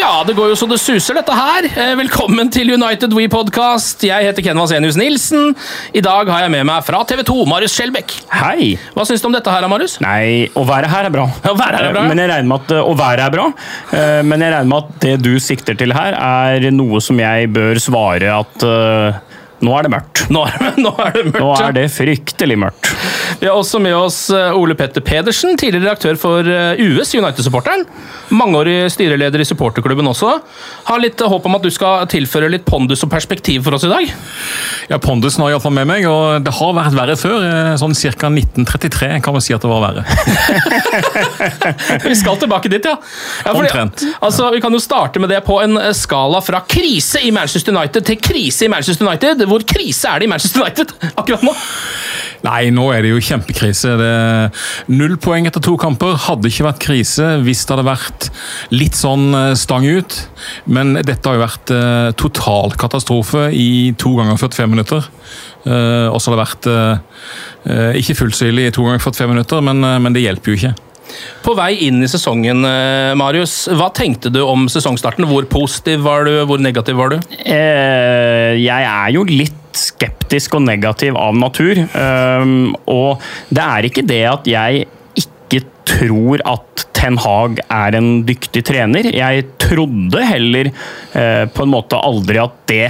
Ja, det går jo så det suser, dette her. Eh, Velkommen til United We Podcast. Jeg heter Ken Vasenius Nilsen. I dag har jeg med meg fra TV 2, Marius Skjelbæk. Hei! Hva syns du om dette her, Marius? Nei, å være her er bra. Å være her er bra. Men jeg regner med at å være er bra. Eh, Men jeg regner med at det du sikter til her, er noe som jeg bør svare at eh, nå er det mørkt. Nå er, nå er det mørkt. Nå er det fryktelig mørkt. Vi har også med oss eh, Ole Petter Pedersen, tidligere redaktør for eh, US, United-supporteren. Mangeårig styreleder i supporterklubben også. Har litt eh, håp om at du skal tilføre litt pondus og perspektiv for oss i dag. Ja, Pondusen har jeg iallfall med meg, og det har vært verre før. Sånn ca. 1933 kan man si at det var verre. Vi skal tilbake dit, ja. ja Omtrent. Altså, Vi kan jo starte med det på en skala fra krise i Manchester United til krise i Manchester United. Hvor krise er det i Manchester United akkurat nå? Nei, nå er det jo kjempekrise. Det null poeng etter to kamper. Hadde ikke vært krise hvis det hadde vært litt sånn eh, stang ut. Men dette har jo vært eh, total katastrofe i to ganger 45 minutter. Eh, og så har det vært eh, eh, ikke ille i to ganger 45 minutter, men, eh, men det hjelper jo ikke. På vei inn i sesongen, eh, Marius, hva tenkte du om sesongstarten? Hvor positiv var du, hvor negativ var du? Eh, Jeg er jo litt skeptisk og negativ av natur. Um, Og det er ikke det at jeg ikke tror at Ten Hag er en dyktig trener. Jeg trodde heller eh, på en måte aldri at det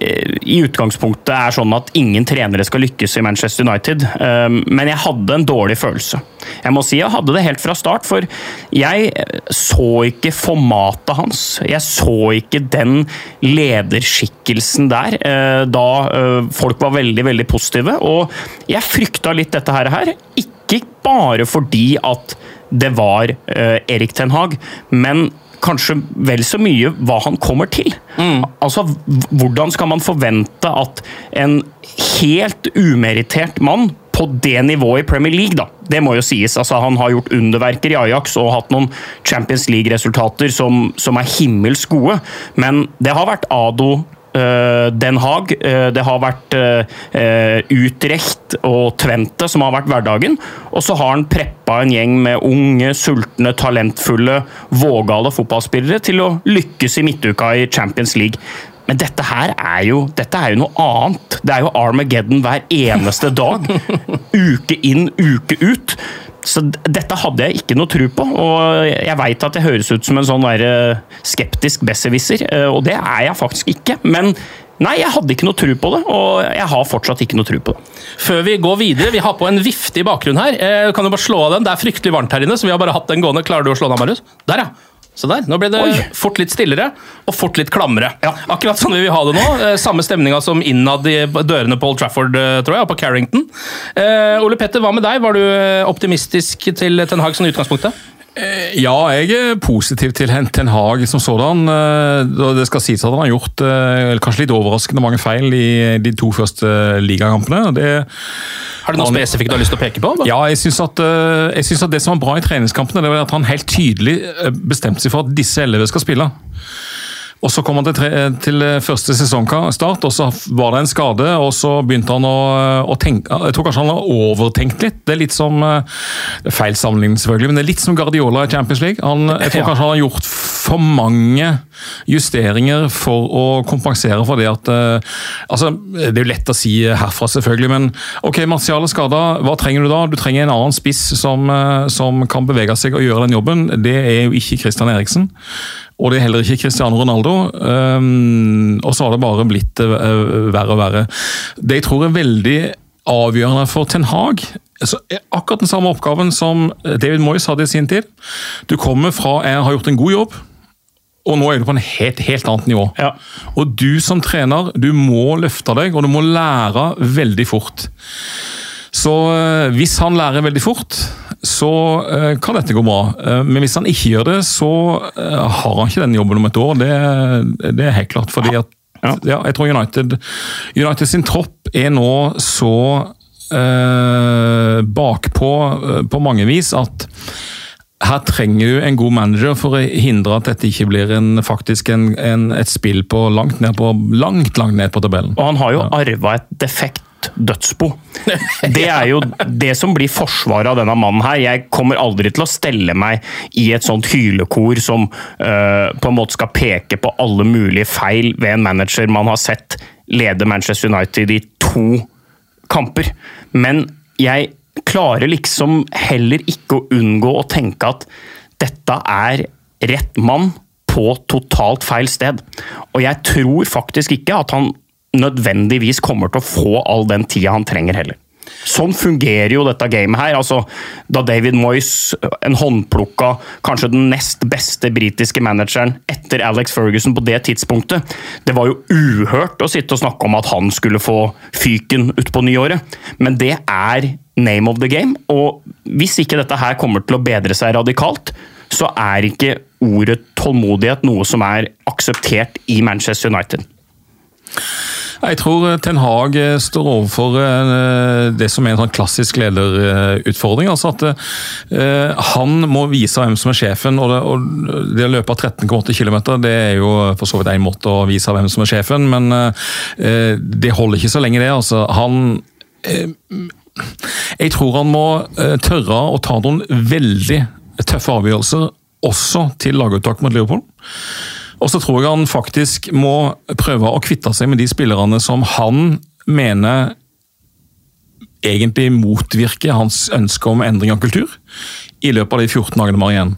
eh, i utgangspunktet er sånn at ingen trenere skal lykkes i Manchester United. eh, men jeg hadde en dårlig følelse. Jeg må si jeg hadde det helt fra start, for jeg så ikke formatet hans. Jeg så ikke den lederskikkelsen der eh, da eh, folk var veldig, veldig positive. Og jeg frykta litt dette her. Ikke bare fordi at det var eh, Erik Ten Hag, men kanskje vel så mye hva han kommer til. Altså, Hvordan skal man forvente at en helt umerittert mann på det nivået i Premier League, da. Det må jo sies. Altså, han har gjort underverker i Ajax og hatt noen Champions League-resultater som, som er himmelsk gode, men det har vært Ado eh, Den Haag, eh, det har vært eh, Utrecht og Tvente som har vært hverdagen. Og så har han preppa en gjeng med unge, sultne, talentfulle, vågale fotballspillere til å lykkes i midtuka i Champions League. Men dette her er jo, dette er jo noe annet. Det er jo Armageddon hver eneste dag. Uke inn, uke ut. Så dette hadde jeg ikke noe tro på. Og jeg veit at jeg høres ut som en sånn der, eh, skeptisk besserwisser, eh, og det er jeg faktisk ikke. Men nei, jeg hadde ikke noe tro på det, og jeg har fortsatt ikke noe tro på det. Før vi går videre, vi har på en vifte i bakgrunnen her. Eh, kan du bare slå av den? Det er fryktelig varmt her inne, så vi har bare hatt den gående. Klarer du å slå den av, Marius? Der, ja. Så der. Nå ble det Oi. fort litt stillere og fort litt klammere. Akkurat sånn vil vi ha det nå. Eh, samme stemninga som innad i dørene på Old Trafford, eh, tror jeg, og på Carrington. Eh, Ole Petter, hva med deg? Var du eh, optimistisk til Ten Hag som utgangspunktet? Ja, jeg er positiv til Ten Hag som sådan. Eh, Det skal sies at han har gjort eh, kanskje litt overraskende mange feil i de to første ligakampene. Det, Har du noe Han- spesifikt du har lyst til å peke på? Da? ja, jeg syns at, eh, jeg at det som var bra i treningskampene, det var at han helt tydelig eh, bestemte seg for at disse elleve skal spille. Og Så kom han til, tre, til eh, første sesongstart, og så var det en skade. og Så begynte han å, å tenke Jeg tror kanskje han har overtenkt litt. Det er litt som eh, Feil sammenligning, selvfølgelig, men det er litt som Guardiola i Champions League. Han, jeg tror kanskje han har gjort for mange justeringer for å kompensere for det at eh, altså, Det er jo lett å si herfra, selvfølgelig, men ok, Martial er skada. Hva trenger du da? Du trenger en annen spiss som, eh, som kan bevege seg og gjøre den jobben. Det er jo ikke Christian Eriksen. Og det er heller ikke Cristiano Ronaldo. Um, og så har det bare blitt uh, verre og verre. Det jeg tror er veldig avgjørende for Ten Hag så akkurat den samme oppgaven som David Moyes hadde i sin tid. Du kommer fra jeg har gjort en god jobb, og nå er du på en helt, helt annet nivå. Ja. Og du som trener, du må løfte deg, og du må lære veldig fort. Så hvis han lærer veldig fort, så øh, kan dette gå bra. Eh, Men hvis han ikke gjør det, så øh, har han ikke den jobben om et år. Det, det er helt klart. fordi at Ja. ja, jeg tror United, United sin tropp er nå så øh, bakpå på mange vis at her trenger du en god manager for å hindre at dette ikke blir en, faktisk en, en, et spill på langt ned på, langt, langt ned på tabellen. Og han har jo arva et defekt dødsbo. Det er jo det som blir forsvaret av denne mannen her. Jeg kommer aldri til å stelle meg i et sånt hylekor som uh, på en måte skal peke på alle mulige feil ved en manager man har sett lede Manchester United i to kamper. Men jeg klarer liksom heller ikke å unngå å tenke at dette er rett mann på totalt feil sted. Og jeg tror faktisk ikke at han nødvendigvis kommer til å få all den tida han trenger heller. Sånn fungerer jo dette gamet her. Altså, da David Moyes, en håndplukka, kanskje den nest beste britiske manageren etter Alex Ferguson på det tidspunktet Det var jo uhørt å sitte og snakke om at han skulle få fyken utpå nyåret, men det er name of the game. Og hvis ikke dette her kommer til å bedre seg radikalt, så er ikke ordet tålmodighet noe som er akseptert i Manchester United. Jeg tror eh, Ten Hag eh, står overfor eh, det som er en sånn klassisk lederutfordring. altså at Han må vise hvem som er sjefen. og Det, og det å løpe 13,8 km det er jo for så vidt en måte å vise hvem som er sjefen, men det holder ikke så lenge, det. altså. Han Jeg tror han må tørre å ta noen veldig tøffe avgjørelser, også til laguttak mot Liverpool. Og så tror jeg han faktisk må prøve å kvitte seg med de spillerne som han mener egentlig motvirker hans ønske om endring av kultur i løpet av de 14 dagene vi har igjen.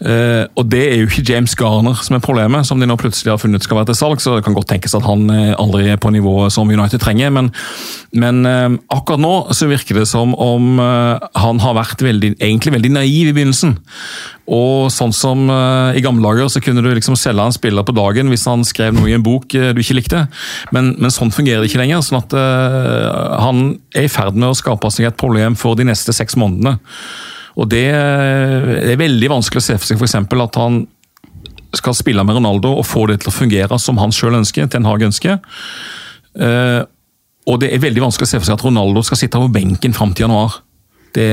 Eh, og det er jo ikke James Garner som er problemet, som de nå plutselig har funnet skal være til salg, så det kan godt tenkes at han eh, aldri er på nivået som United trenger, men, men eh, akkurat nå så virker det som om han har vært veldig, egentlig veldig naiv i begynnelsen. Og sånn som uh, i gamle dager så kunne du liksom selge en spiller på dagen hvis han skrev noe i en bok uh, du ikke likte, men, men sånn fungerer det ikke lenger. sånn at uh, han er i ferd med å skape seg et problem for de neste seks månedene. Og det, det er veldig vanskelig å se for seg f.eks. at han skal spille med Ronaldo og få det til å fungere som han sjøl ønsker, Ten Hag ønsker. Eh, og det er veldig vanskelig å se for seg at Ronaldo skal sitte på benken fram til januar. Det,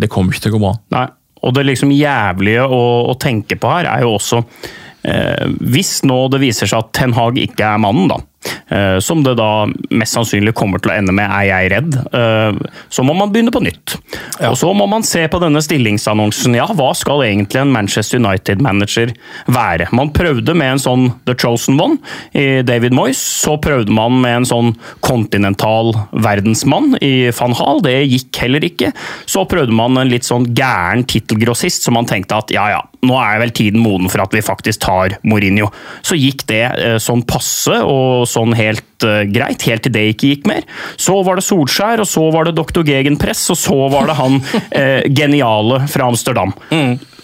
det kommer ikke til å gå bra. Nei, og det liksom jævlige å, å tenke på her er jo også eh, Hvis nå det viser seg at Ten Hag ikke er mannen, da. Eh, som det da mest sannsynlig kommer til å ende med, er jeg redd. Eh, så må man begynne på nytt. Og så må man se på denne stillingsannonsen. Ja, hva skal egentlig en Manchester United-manager være? Man prøvde med en sånn The Chosen One i David Moyes. Så prøvde man med en sånn kontinental verdensmann i van Hall. Det gikk heller ikke. Så prøvde man en litt sånn gæren tittelgrossist, som man tenkte at ja ja, nå er vel tiden moden for at vi faktisk tar Mourinho. Så gikk det eh, sånn passe og sånn helt uh, greit, helt til det ikke gikk mer. Så var det Solskjær, og så var det Dr. Gegenpress, og så var det han uh, geniale fra Amsterdam.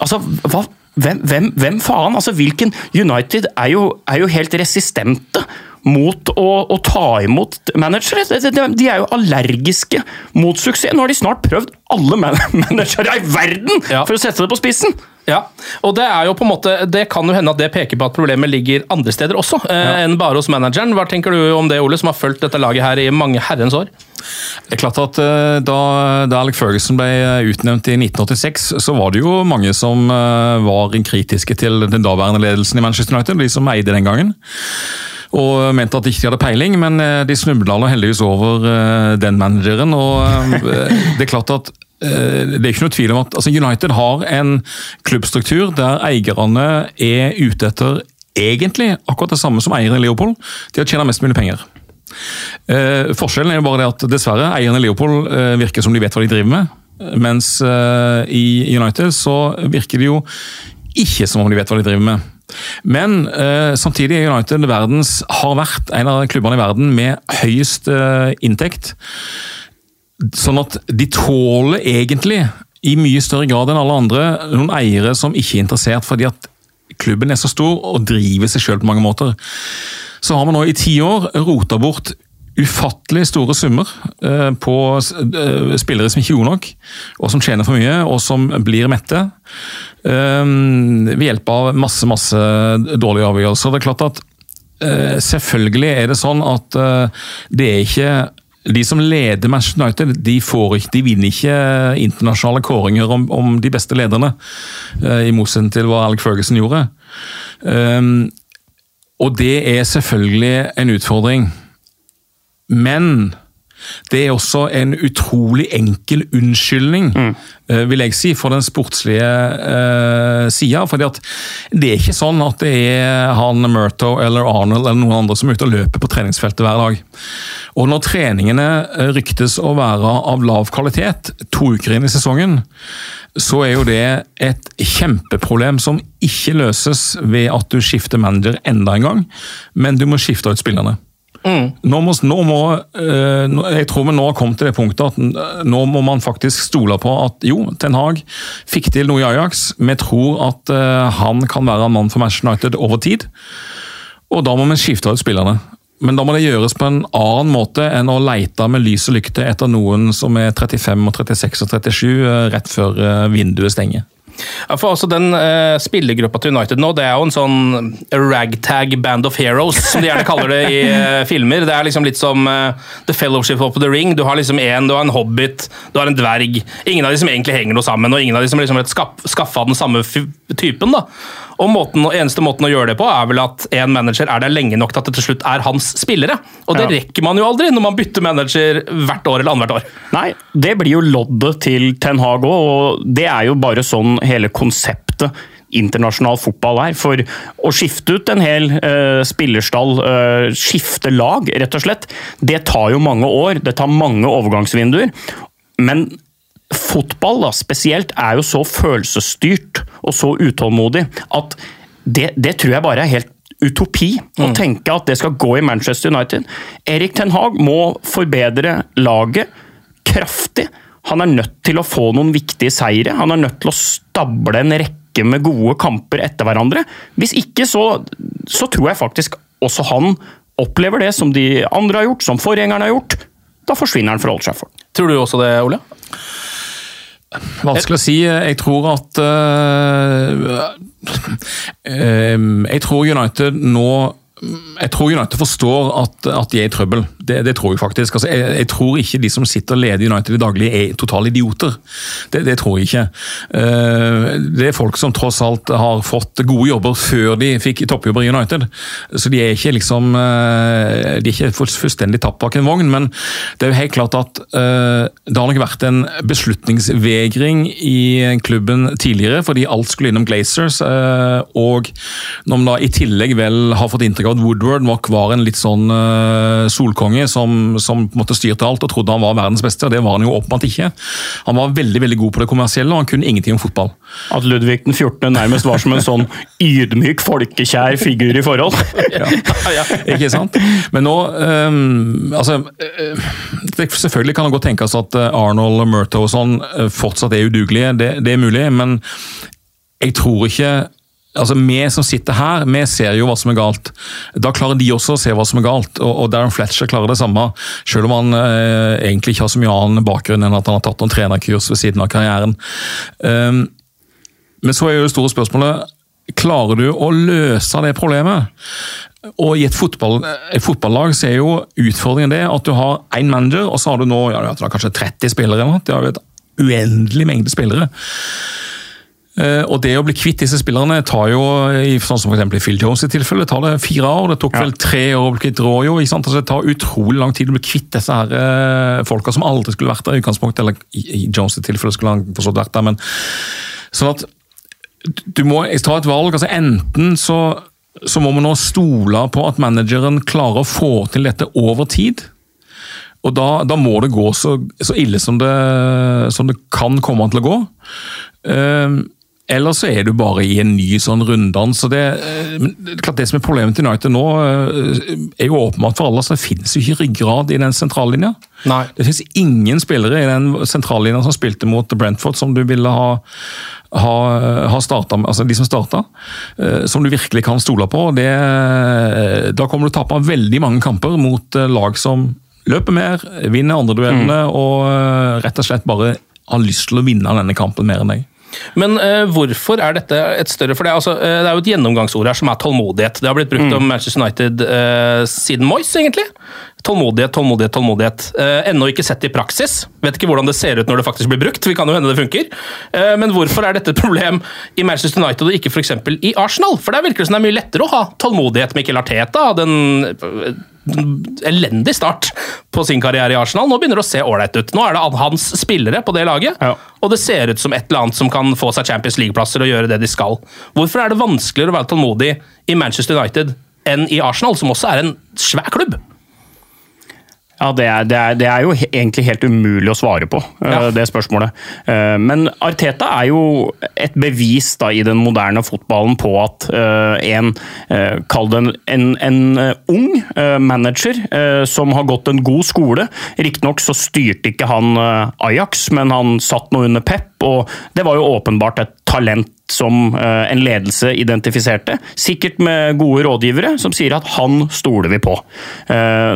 Altså, hva, hvem, hvem, hvem faen? Altså, hvilken United er jo, er jo helt resistente mot å, å ta imot managere. De, er jo allergiske mot suksess. Nå har de snart prøvd alle man managere i verden Ja. for å sette det på spissen! Ja, og det er jo på en måte Det kan jo hende at det peker på at problemet ligger andre steder også, ja. enn bare hos manageren. Hva tenker du om det, Ole, som har fulgt dette laget her i mange herrens år? Det er klart at eh, Da, da Alec Ferguson ble utnevnt i 1986, så var det jo mange som eh, var kritiske til den daværende ledelsen i Manchester United, de som eide den gangen. Og mente at de ikke hadde peiling, men eh, de snubla heldigvis over eh, den manageren. og eh, Det er klart at det er ikke noe tvil om at altså United har en klubbstruktur der eierne er ute etter egentlig akkurat det samme som eierne i Leopold. De har tjent mest mulig penger. Eh, forskjellen er jo bare det at dessverre, eierne i Leopold eh, virker som de vet hva de driver med. Mens eh, i United så virker det jo ikke som om de vet hva de driver med. Men eh, samtidig er United verdens, har vært en av klubbene i verden med høyest eh, inntekt. Sånn at de tåler egentlig, i mye større grad enn alle andre, noen eiere som ikke er interessert fordi at klubben er så stor og driver seg sjøl på mange måter. Så har man nå i ti år rota bort ufattelig store summer eh, på eh, spillere som ikke er gode nok, og som tjener for mye, og som blir mette. eh, ved hjelp av masse, masse dårlige avgjørelser. Det er klart at selvfølgelig er det sånn at det er ikke de som leder Manchester United, de, ikke, de vinner ikke internasjonale kåringer om, om de beste lederne, i motsetning til hva Alec Ferguson gjorde. Og det er selvfølgelig en utfordring. Men det er også en utrolig enkel unnskyldning, mm. vil jeg si, for den sportslige uh, sida. fordi at det er ikke sånn at det er han Murto eller Arnold eller noen andre som er ute og løper på treningsfeltet hver dag. Og når treningene eh, ryktes å være av lav kvalitet to uker inn i sesongen, så er jo det et kjempeproblem som ikke løses ved at du skifter manager enda en gang, men du må skifte ut spillerne. Nå må, nå må, eh, jeg tror vi nå har kommet til det punktet at eh, nå må man faktisk stole på at jo, Ten Hag fikk til noe i Ajax. Vi tror at eh, han kan være en mann for Manchester United over tid. Og da må vi skifte ut spillerne. Men da må det gjøres på en annen måte enn å leite med lys og lykte etter noen som er 35, og 36 og 37 eh, rett før vinduet stenger. Ja, for også Den uh, spillergruppa til United nå, det er jo en sånn ragtag band of heroes, som de gjerne kaller det i uh, filmer. Det er liksom litt som uh, The Fellowship of the Ring. Du har liksom en, du har en hobbit, du har en dverg. Ingen av de som egentlig henger noe sammen, og ingen av de som liksom skaffa den samme typen. da. Og måten, Eneste måten å gjøre det på er vel at en manager er der lenge nok til at det til slutt er hans spillere. Og det Ja. rekker man jo aldri når man bytter manager hvert år eller annethvert år. Nei, det blir jo loddet til Ten Hag òg, og det er jo bare sånn hele konseptet internasjonal fotball er. For å skifte ut en hel uh, spillerstall, uh, skifte lag, rett og slett, det tar jo mange år. Det tar mange overgangsvinduer. Men fotball da, spesielt er jo så følelsesstyrt og så utålmodig at det, det tror jeg bare er helt utopi å tenke at det skal gå i Manchester United. Erik Ten Hag må forbedre laget kraftig. Han er nødt til å få noen viktige seire. Han er nødt til å stable en rekke med gode kamper etter hverandre. Hvis ikke, så, så tror jeg faktisk også han opplever det som de andre har gjort, som forgjengerne har gjort. Da forsvinner han fra Old Trafford. Tror du også det, Ole? Vanskelig å si. Jeg tror at uh, Jeg tror United nå jeg tror United forstår at, at de er i trøbbel. Det, det tror jeg faktisk. Altså, jeg, jeg tror ikke de som sitter og leder United i daglig er totale idioter. Det, det tror jeg ikke. Eh, Det er folk som tross alt har fått gode jobber før de fikk toppjobber i United. Så de er ikke liksom eh, De er ikke fullstendig tatt bak en vogn, men det er jo helt klart at eh, det har nok vært en beslutningsvegring i klubben tidligere, fordi alt skulle innom Glazers. Og når man da i tillegg vel har fått inntrykk av at Woodward nok var en litt sånn eh, solkonge som, som på en måte styrte alt og trodde han var verdens beste, og det var han jo åpenbart ikke. Han var veldig veldig god på det kommersielle, og han kunne ingenting om fotball. At Ludvig den 14. nærmest var som en sånn ydmyk, folkekjær figur i forhold. Ikke sant? Men nå um, altså, eh, Selvfølgelig kan det godt tenkes at eh, Arnold og og sånn eh, fortsatt er udugelige, det, det er mulig. Men jeg tror ikke altså Vi som sitter her, vi ser jo hva som er galt. Da klarer de også å se hva som er galt, og, Darren Fletcher klarer det samme. Selv om han eh, egentlig ikke har så mye annen bakgrunn enn at han har tatt noen trenerkurs ved siden av karrieren. Um, men så er jo det store spørsmålet Klarer du å løse det problemet? Og I et, fotball, et fotballag så er jo utfordringen det at du har én manager, og så har du nå ja, du har kanskje 30 spillere. eller noe. De har jo et uendelig mengde spillere. Eh, og Det å bli kvitt disse spillerne tar jo, sånn som for eksempel i Phil Jones i tilfelle, tar det fire år. Det tok vel tre år å bli kvitt Royo. ikke sant? Altså, det tar utrolig lang tid å bli kvitt disse her eh, folka som aldri skulle vært der i utgangspunktet. Eller i, Jones i tilfelle skulle han forstått vært der, men sånn at du må ta et valg. altså Enten så, så må man nå stole på at manageren klarer å få til dette over tid. Og da, da må det gå så, så ille som det, som det kan komme til å gå. Eh, eller så er du bare i en ny sånn runddans. så det, eh, det, klart det som er Problemet til United nå, eh, er jo åpenbart for alle. så Det finnes jo ikke ryggrad i den sentrallinja. Nei. Det finnes ingen spillere i den sentrallinja som spilte mot Brentford som du ville ha, ha, ha starta med, altså de som starta, eh, som du virkelig kan stole på. Det, da kommer du til å tape veldig mange kamper mot lag som løper mer, vinner andre duellene og eh, rett og slett bare har lyst til å vinne denne kampen mer enn deg. Men uh, hvorfor er dette et større For det er, altså, eh, det er jo et gjennomgangsord her som er tålmodighet. Det har blitt brukt om Manchester United uh, siden Moyes, egentlig. Tålmodighet, tålmodighet, tålmodighet. Uh, ennå ikke sett i praksis. Vet ikke hvordan det ser ut når det faktisk blir brukt. Vi kan jo hende det funker. Uh, men hvorfor er dette et problem i Manchester United og ikke f.eks. i Arsenal? For der virker det som det er mye lettere å ha tålmodighet med Mikkel Arteta. Den elendig start på sin karriere i Arsenal. Nå begynner det å se ålreit ut. Nå er det hans spillere på det laget, Ja. og det ser ut som et eller annet som kan få seg Champions League-plasser og gjøre det de skal. Hvorfor er det vanskeligere å være tålmodig i Manchester United enn i Arsenal, som også er en svær klubb? Ja, det er, det, er, det er jo egentlig helt umulig å svare på, eh, Ja. det spørsmålet. Eh, Men Arteta er jo et bevis da, i den moderne fotballen på at eh, en, kall det en, en, ung manager som har gått en god skole. Riktignok så styrte ikke han Ajax, men han satt nå under Pep, og det var jo åpenbart et talent som en ledelse identifiserte. Sikkert med gode rådgivere som sier at han stoler vi på.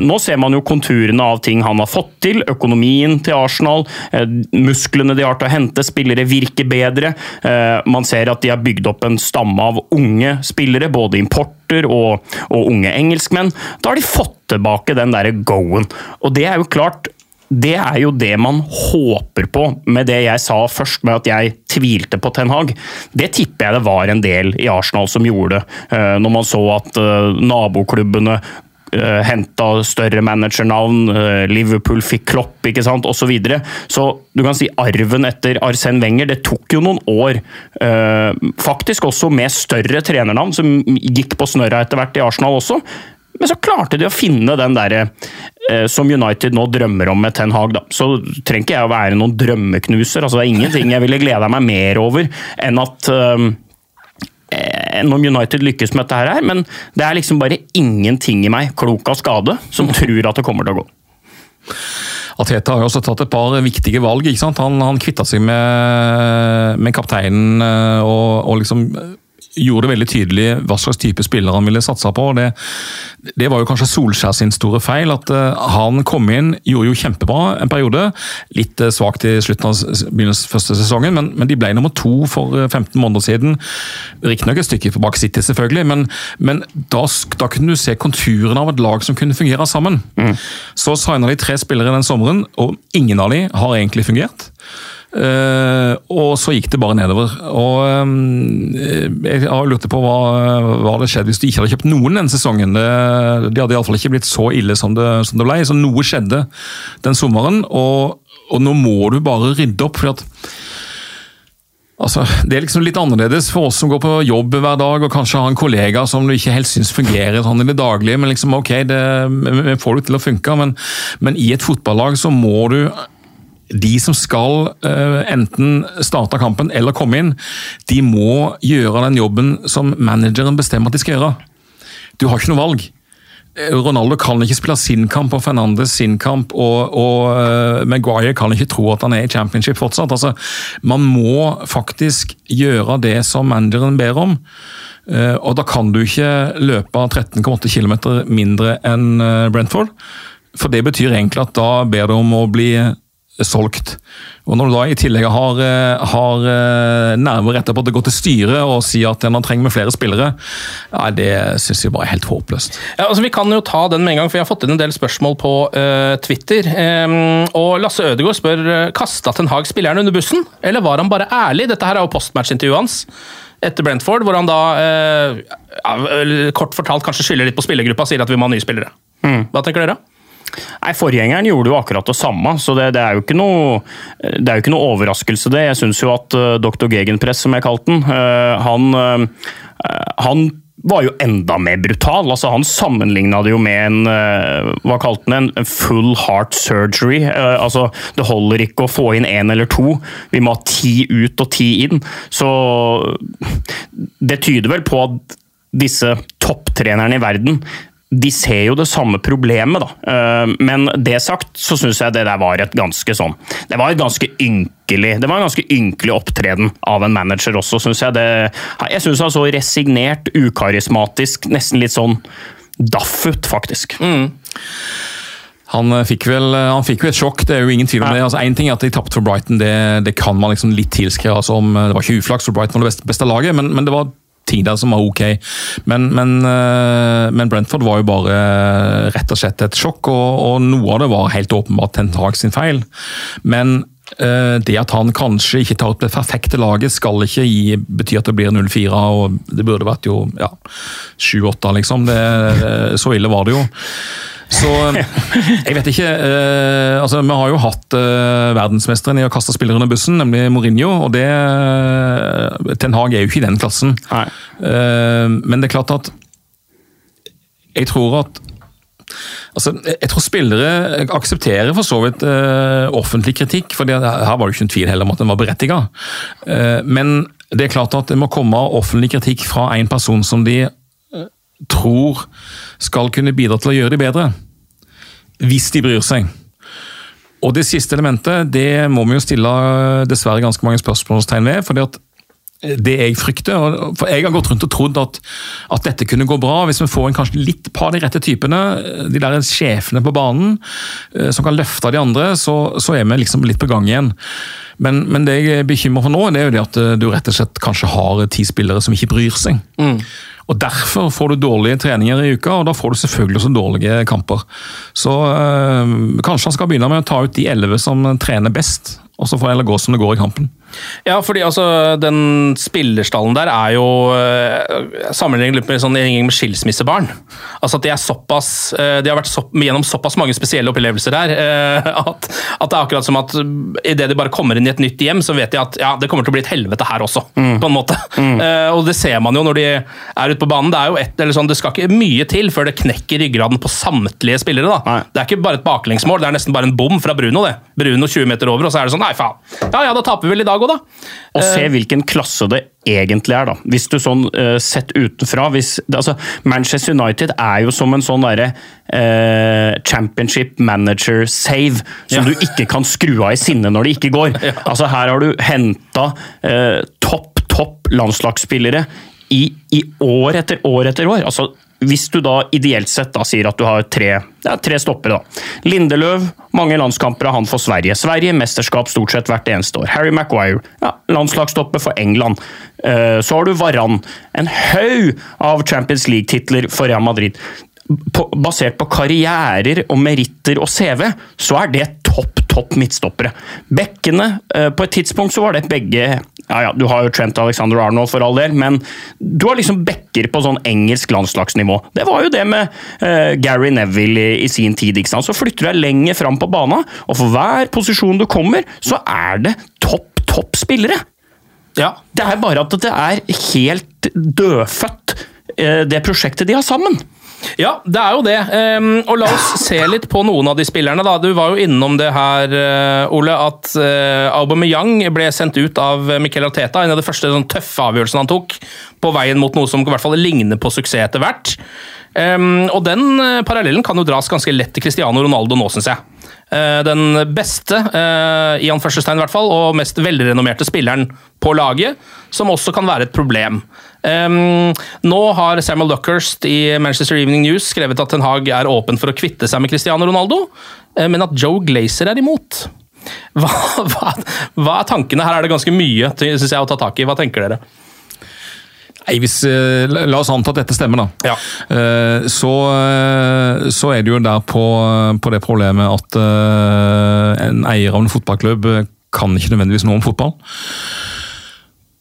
Nå ser man jo konturene av ting han har fått til, økonomien til Arsenal, eh, musklene de har til å hente, spillere virker bedre. Eh, Man ser at de har bygd opp en stamme av unge spillere, både importer og, og unge engelskmenn. Da har de fått tilbake den derre go-en. Og det er jo klart det er jo det man håper på med det jeg sa først, med at jeg tvilte på Ten Hag. Det tipper jeg det var en del i Arsenal som gjorde, eh, når man så at naboklubbene uh, henta større managernavn, eh, Liverpool fikk Klopp, ikke sant, osv. Så, videre. så du kan si arven etter Arsène Wenger, det tok jo noen år. eh, faktisk også med større trenernavn, som gikk på snørra etter hvert i Arsenal også. Men så klarte de å finne den derre eh, som United nå drømmer om med Ten Hag. Da. Så trenger ikke jeg å være noen drømmeknuser. altså Det er ingenting jeg ville gleda meg mer over enn at eh, om United lykkes med dette her, men det er liksom bare ingenting i meg, klok av skade, som tror at det kommer til å gå. Ateta har jo også tatt et par viktige valg. ikke sant? Han, han kvitta seg med, med kapteinen eh, og, og liksom gjorde det veldig tydelig hva slags type spiller han ville satse på. og Det, det var jo kanskje Solskjær sin store feil. at eh, Han kom inn, gjorde jo kjempebra en periode. Litt uh, svakt i slutten av begynnelsen første sesongen, men, men de ble nummer to for eh, 15 måneder siden. Riktignok et stykke bak City, selvfølgelig, men, men da, da kunne du se konturene av et lag som kunne fungere sammen. Så signa de tre spillere den sommeren, og ingen av de har egentlig fungert. Eh, og så gikk det bare nedover. Og um, Jeg har lurt på hva, hva hadde skjedd hvis du ikke hadde kjøpt noen den sesongen. Det, de hadde iallfall ikke blitt så ille som det, som det ble. Så noe skjedde den sommeren, og, og nå må du bare rydde opp. for at Altså, Det er liksom litt annerledes for oss som går på jobb hver dag og kanskje har en kollega som du ikke helt syns fungerer sånn i det daglige. men liksom, ok, det, Vi får det til å funke, men, men i et fotballag så må du de som skal eh, enten starte kampen eller komme inn, de må gjøre den jobben som manageren bestemmer at de skal gjøre. Du har ikke noe valg. Ronaldo kan ikke spille sin kamp og Fernandes sin kamp, og, og uh, Maguire kan ikke tro at han er i championship fortsatt. Altså, man må faktisk gjøre det som manageren ber om. Og da kan du ikke løpe 13,8 km mindre enn Brentford. For det betyr egentlig at da ber du om å bli solgt. Og Når du da i tillegg har, har nerver retta på at det går til styret og sier at man trenger med flere spillere, ja, det syns jeg bare er helt håpløst. Ja, altså Vi kan jo ta den med en gang, for jeg har fått inn en del spørsmål på uh, Twitter. Um, og Lasse Ødegaard spør kasta Ten Hag spilleren under bussen, eller var han bare ærlig? Dette her er jo postmatch-intervjuet hans etter Brentford, hvor han da uh, ja, kort fortalt kanskje skylder litt på spillergruppa og sier at vi må ha nye spillere. Mm. Hva tenker dere? Nei, Forgjengeren gjorde jo akkurat det samme, så det, det, er, jo noe, det er jo ikke noe overraskelse, det. Jeg syns jo at uh, Dr. Gegenpress, som jeg kalte den, uh, han, uh, han var jo enda mer brutal. altså Han sammenligna det jo med en hva kalte han en full heart surgery. altså Det holder ikke å få inn én eller to, vi må ha ti ut og ti inn. Så det tyder vel på at disse topptrenerne i verden de ser jo det samme problemet, da. Eh, men det sagt, så syns jeg det der var et ganske sånn Det var et ganske ynkelig Det var en ganske ynkelig opptreden av en manager også, syns jeg. Det, jeg syns han så resignert, ukarismatisk, nesten litt sånn daff ut, faktisk. Mm. Han fikk, vel, han fikk jo et sjokk, det er jo ingen tvil om det. Altså, en ting er at de tapte for Brighton, det, det, kan man liksom litt tilskrive som Det var ikke uflaks, for Brighton var det beste, beste laget, men, men det var ting der som var ok. Men, men, eh, men, Brentford var jo bare rett og slett et sjokk, og, og noe av det var helt åpenbart Ten Hag sin feil. Men det at han kanskje ikke tar opp det perfekte laget, skal ikke gi, bety at det blir 0-4. og Det burde vært jo ja, 7-8, liksom. Det, så ille var det jo. Så jeg vet ikke eh, altså Vi har jo hatt eh, verdensmesteren i å kaste spillere under bussen, nemlig Mourinho. og det Ten Hag er jo ikke i den klassen. Eh, men det er klart at Jeg tror at Altså, jeg tror spillere aksepterer for så vidt uh, offentlig kritikk, for her var det jo ikke en tvil heller om at den var berettiget. Uh, men det er klart at det må komme offentlig kritikk fra en person som de tror skal kunne bidra til å gjøre det bedre. Hvis de bryr seg. Og det siste elementet det må vi jo stille dessverre ganske mange spørsmålstegn ved. fordi at det jeg frykter, for Jeg har gått rundt og trodd at, at dette kunne gå bra hvis vi får en kanskje litt par de rette typene. De der sjefene på banen eh, som kan løfte de andre, så, så er vi liksom litt på gang igjen. Men, men, det jeg er bekymra for nå, det er jo det at du rett og slett kanskje har ti spillere som ikke bryr seg. Mm. Og Derfor får du dårlige treninger i uka, og da får du selvfølgelig også dårlige kamper. Så øh, kanskje han skal begynne med å ta ut de elleve som trener best, og så får det gå som det går i kampen. Ja, fordi altså, den spillerstallen der er jo uh, sammenlignet med sånn med skilsmissebarn. Altså at De er såpass, uh, de har vært så, gjennom såpass mange spesielle opplevelser her uh, at, at, det er akkurat som at idet de bare kommer inn i et nytt hjem, så vet de at ja, det kommer til å bli et helvete her også. Mm. på en måte. Mm. og Det ser man jo når de er ute på banen. Det er jo et, eller sånn, det skal ikke mye til før det knekker ryggraden på samtlige spillere. da. Nei. Det er ikke bare et baklengsmål, det er nesten bare en bom fra Bruno. det. Bruno 20 meter over, og så er det sånn Nei, faen. Ja ja, da taper vi vel i dag òg, da. Og se eh. hvilken klasse det egentlig er, da. Hvis du sånn uh, sett utenfra hvis, altså, Manchester United er jo som en sånn derre uh, championship manager save som ja. du ikke kan skru av i sinne når det ikke går. Ja. Altså Her har du henta uh, topp, topp landslagsspillere i, i år etter år etter år. altså hvis du da ideelt sett da sier at du har tre, ja, tre stoppere, da. Lindeløv, mange landskamper har han for Sverige. Sverige mesterskap stort sett hvert eneste år. Harry Maguire, ja, landslagsstopper for England. Uh, så har du Varan. En haug av Champions League-titler for Real Madrid. Basert på karrierer og meritter og CV, så er det topp, topp midtstoppere. Bekkene, uh, på et tidspunkt så var det begge ja, ja, du har jo Trent Alexander Arnold for all del, men du har liksom backer på sånn engelsk landslagsnivå. Det var jo det med uh, Gary Neville i, i, sin tid. ikke sant? Så flytter du deg lenger fram på bana, og for hver posisjon du kommer, så er det topp, topp spillere. Ja. Det er bare at det er helt dødfødt, uh, det prosjektet de har sammen. Ja, det er jo det. Um, og la oss se litt på noen av de spillerne. da. Du var jo innom det her, uh, Ole, at uh, Aubameyang ble sendt ut av Miquel Arteta. En av de første sånn, tøffe avgjørelsene han tok på veien mot noe som i hvert fall ligner på suksess etter hvert. Um, og den eh, parallellen kan jo dras ganske lett til Cristiano Ronaldo nå, syns jeg. Eh, den beste, uh, i anførselstegn i hvert fall, og mest velrenommerte spilleren på laget, som også kan være et problem. Um, nå har Samuel Duckhurst i Manchester Evening News skrevet at Ten Hag er åpen for å kvitte seg med Cristiano Ronaldo, uh, men at Joe Glazer er imot. Hva, hva, hva, er tankene? Her er det ganske mye synes jeg, å ta tak i. Hva tenker dere? Nei, hvis, eh, La oss anta at dette stemmer, da. Ja. Eh, så, eh, så, er det jo der på, på det problemet at en eier av en fotballklubb kan ikke nødvendigvis noe om fotball.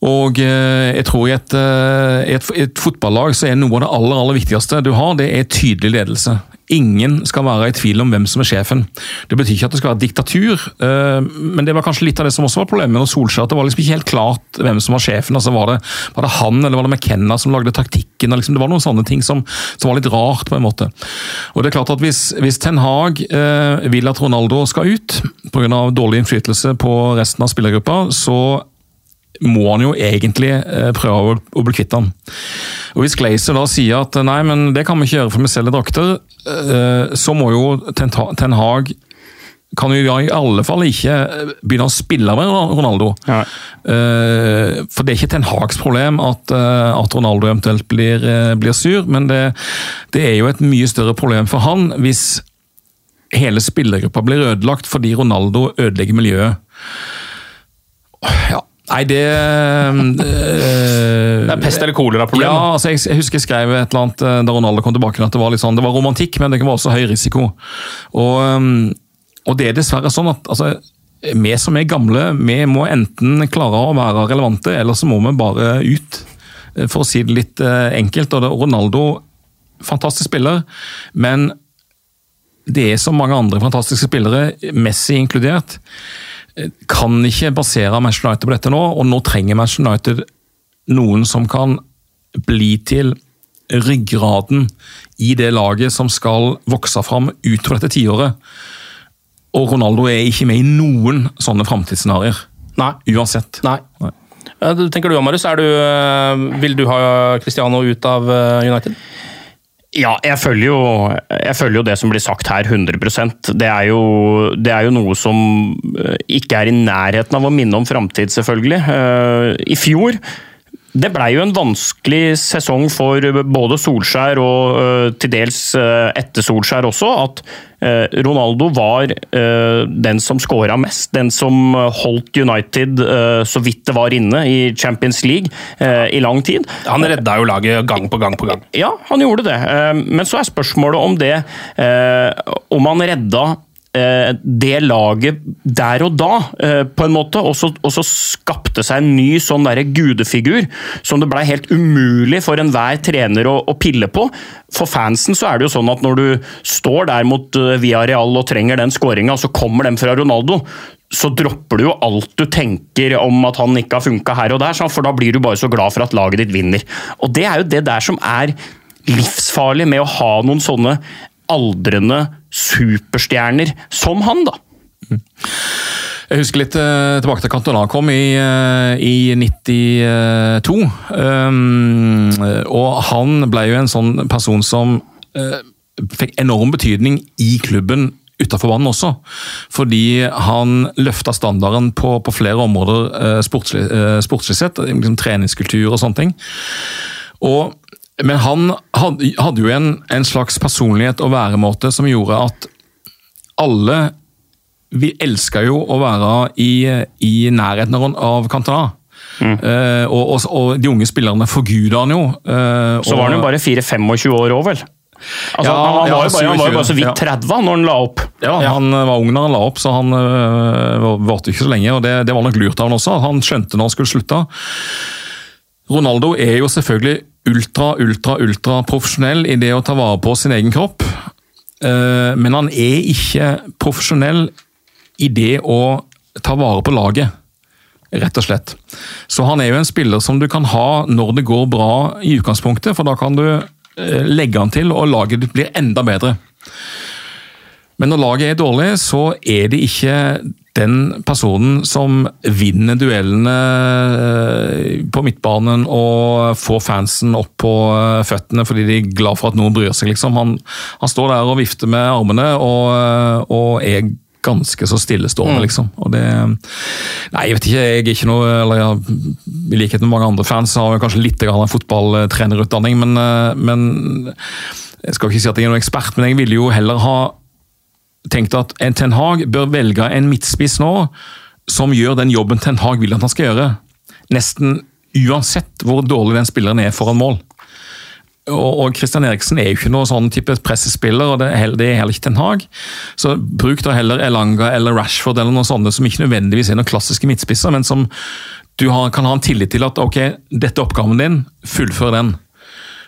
Og jeg tror i et, et, et, fotballag så er noe av det aller, aller viktigste du har, det er tydelig ledelse. Ingen skal være i tvil om hvem som er sjefen. Det betyr ikke at det skal være diktatur, eh, men det var kanskje litt av det som også var problemet med Solskjær. Det var liksom ikke helt klart hvem som var sjefen. altså Var det, var det han eller var det McKenna som lagde taktikken? Liksom, det var noen sånne ting som, som, var litt rart, på en måte. Og det er klart at Hvis, hvis Ten Hag eh, vil at Ronaldo skal ut pga. dårlig innflytelse på resten av spillergruppa, så må han jo egentlig eh, prøve å bli kvitt han. Og Hvis Glazer da sier at nei, men det kan vi ikke gjøre for vi selger drakter, eh, så må jo Ten Hag kan jo i alle fall ikke begynne å spille med Ronaldo. Ja. Eh, for det er ikke Ten Hags problem at, at Ronaldo eventuelt blir, blir sur, men det, det, er jo et mye større problem for han hvis hele spillergruppa blir ødelagt fordi Ronaldo ødelegger miljøet. Ja, Nei, det øh, Det er pest eller kolera-problem? Ja, altså jeg, jeg, husker jeg skrev et eller annet eh, da Ronaldo kom tilbake, at det var litt sånn, det var romantikk, men det var også høy risiko. Og, um, og det er dessverre sånn at altså, vi som er gamle, vi må enten klare å være relevante, eller så må vi bare ut. For å si det litt enkelt. og det, Ronaldo, fantastisk spiller, men det er så mange andre fantastiske spillere, Messi inkludert kan ikke basere Manchester United på dette nå, og nå trenger Manchester United noen som kan bli til ryggraden i det laget som skal vokse fram utover dette tiåret. Og Ronaldo er ikke med i noen sånne framtidsscenarioer. Uansett. Nei. Nei. Tenker du, Marius, du, eh, vil du ha Cristiano ut av eh, United? Ja, jeg følger, jo, jeg følger, jo, det som blir sagt her, 100% det er, jo, det er jo noe som eh, ikke er i nærheten av å minne om framtid, selvfølgelig. Eh, I fjor det blei jo en vanskelig sesong for både Solskjær og uh, til dels uh, etter Solskjær også. At uh, Ronaldo var den som skåra mest. Den som holdt United så vidt det var inne i Champions League i lang tid. Han redda jo laget gang på gang på gang. Ja, han gjorde det. men så er spørsmålet om det Om han redda det laget der og da, eh, på en måte, og så, og så skapte seg en ny sånn der gudefigur som det blei helt umulig for enhver trener å, å, pille på. For fansen så er det jo sånn at når du står der mot uh, Via Real og trenger den skåringa, så kommer den fra Ronaldo. Så dropper du jo alt du tenker om at han ikke har funka her og der, for da blir du bare så glad for at laget ditt vinner. Og det er jo det der som er livsfarlig med å ha noen sånne aldrende superstjerner som han, da. Jeg husker litt uh, tilbake til Cantona kom i, uh, i 92. Um, og han ble jo en sånn person som uh, fikk enorm betydning i klubben utafor banen også. Fordi han løfta standarden på, på flere områder sportslig, sportslig sett. Liksom treningskultur og sånne ting. Og men han hadde jo en, en, slags personlighet og væremåte som gjorde at alle Vi elska jo å være i, i nærheten av Cantona. Mm. Uh, og, og, og, de unge spillerne forguda han jo. Uh, Så var han jo bare 4-25 år òg, vel? Altså, ja, han, var ja, bare, han, var jo bare, så vidt 30 ja. når han la opp. Ja, Han var ung når han la opp, så han uh, varte ikke så lenge. og det, det, var nok lurt av han også. Han skjønte når han skulle slutte. Ronaldo er jo selvfølgelig ultra, ultra, ultra profesjonell i det å ta vare på sin egen kropp. Eh, men han er ikke profesjonell i det å ta vare på laget, rett og slett. Så han er jo en spiller som du kan ha når det går bra i utgangspunktet, for da kan du eh, legge han til og laget ditt blir enda bedre. Men når laget er dårlig, så er det ikke den personen som vinner duellene eh, på midtbanen og får fansen opp på eh, føttene fordi de er glad for at noen bryr seg. Liksom. Han, han står der og vifter med armene og, eh, og er ganske så stillestående, Mm. liksom. Og det Nei, jeg vet ikke. Jeg er ikke noe eller jeg, I likhet med mange andre fans har jeg kanskje litt grann fotballtrenerutdanning, men, men Jeg skal ikke si at jeg er noen ekspert, men jeg ville jo heller ha tenkt at en Ten Hag bør velge en midtspiss nå som gjør den jobben Ten Hag vil at han skal gjøre. Nesten uansett hvor dårlig den spilleren er foran mål. Og, Kristian Eriksen er jo ikke noen sånn type pressespiller, og det er, heller, er ikke Ten Hag. Så bruk da heller Elanga eller Rashford eller noen sånne som ikke nødvendigvis er noen klassiske midtspisser, men som du kan ha en tillit til at ok, dette er oppgaven din, fullfør den.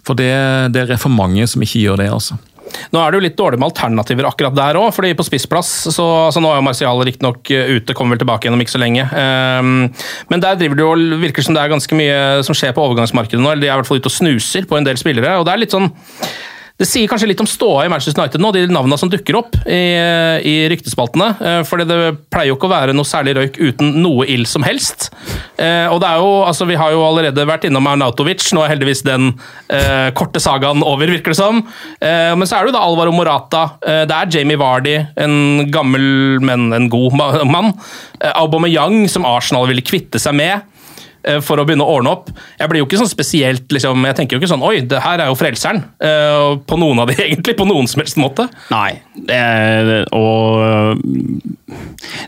For det, det er for mange som ikke gjør det, altså. Nå er det jo litt dårlig med alternativer akkurat der òg, fordi på spissplass så altså Nå er jo Marcial riktignok ute, kommer vel tilbake igjen ikke så lenge. Ehm, men der driver det jo, virker som det er ganske mye som skjer på overgangsmarkedet nå. eller De er i hvert fall ute og snuser på en del spillere. og det er litt sånn det sier kanskje litt om ståa i Manchester United nå, de navnene som dukker opp i, i ryktespaltene. For det pleier jo ikke å være noe særlig røyk uten noe ild som helst. Eh, og det er jo, altså Vi har jo allerede vært innom Arnautovic, nå er heldigvis den eh, korte sagaen over, virker det som. Eh, men så er det jo da Alvaro Morata, eh, det er Jamie Vardy, en gammel, men en god mann. Eh, Aubameyang, som Arsenal ville kvitte seg med eh, for å begynne å ordne opp. Jeg blir jo ikke sånn spesielt, liksom, jeg tenker jo ikke sånn Oi, det her er jo frelseren. eh, på noen av de, egentlig. På noen som helst måte. Nei, det, og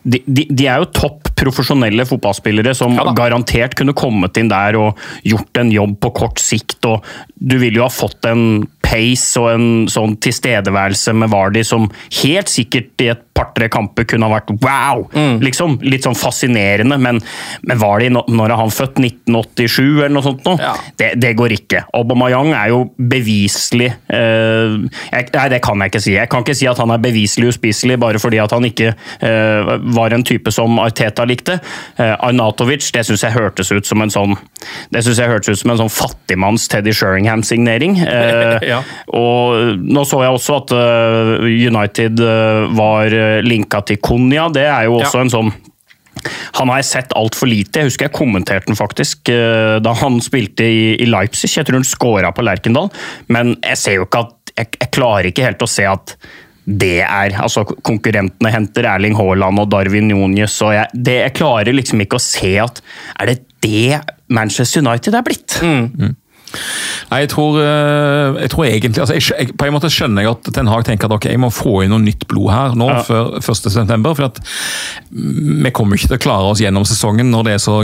de, de, de er jo topp profesjonelle fotballspillere som Ja garantert kunne kommet inn der og gjort en jobb på kort sikt. og Du ville jo ha fått en pace og en sånn tilstedeværelse med Vardy som helt sikkert i et par-tre kamper kunne ha vært wow! liksom, Litt sånn fascinerende, men, men Vardy, når er han født? 1987 eller noe sånt? Nå? Ja. Det, det går ikke. Aubameyang er jo beviselig eh, jeg, Nei, det kan jeg ikke si. Jeg kan ikke si at han er beviselig uspiselig bare fordi at han ikke eh, var en type som Arteta likte. Eh, Arnatovic, det syns jeg hørtes ut som en sånn Det synes jeg hørtes ut som en sånn fattigmanns Teddy Sheringham-signering. Eh, Ja. Og nå så jeg også at eh, United eh, var eh, linka til Konya. Det er jo også Ja. en sånn han har jeg sett altfor lite. Jeg husker jeg kommenterte den faktisk da han spilte i, Leipzig. Jeg tror han scora på Lerkendal, men jeg ser jo ikke at jeg, jeg klarer ikke helt å se at det er altså Konkurrentene henter Erling Haaland og Darwin Núñez, og jeg, det, jeg klarer liksom ikke å se at Er det det Manchester United er blitt? Nei, jeg tror, eh, jeg tror egentlig altså jeg, jeg, På en måte skjønner jeg at Ten Hag tenker at ok, jeg må få inn noe nytt blod her nå Ja. før 1.9. For at vi kommer ikke til å klare oss gjennom sesongen når det er så